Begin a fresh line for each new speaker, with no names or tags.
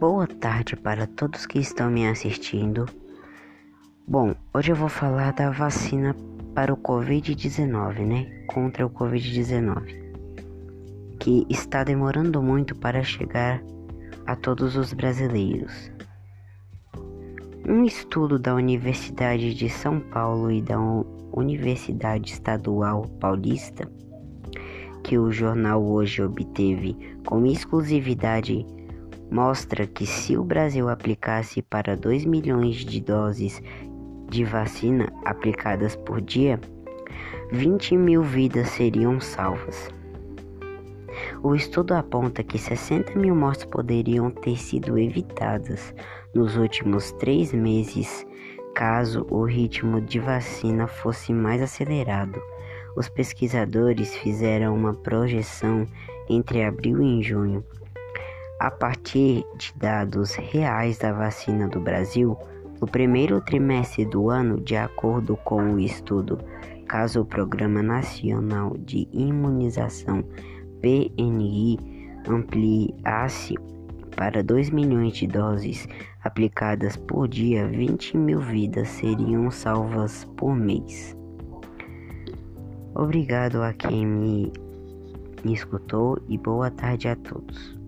Boa tarde para todos que estão me assistindo. Bom, hoje eu vou falar da vacina para o Covid-19, né? Contra o Covid-19, que está demorando muito para chegar a todos os brasileiros. Um estudo da Universidade de São Paulo e da Universidade Estadual Paulista, que o jornal hoje obteve com exclusividade mostra que se o Brasil aplicasse para 2 milhões de doses de vacina aplicadas por dia, 20 mil vidas seriam salvas. O estudo aponta que 60 mil mortes poderiam ter sido evitadas nos últimos três meses caso o ritmo de vacina fosse mais acelerado. Os pesquisadores fizeram uma projeção entre abril e junho a partir de dados reais da vacina do Brasil, no primeiro trimestre do ano, de acordo com o estudo, caso o Programa Nacional de Imunização PNI ampliasse para 2 milhões de doses aplicadas por dia, 20 mil vidas seriam salvas por mês. Obrigado a quem me escutou e boa tarde a todos.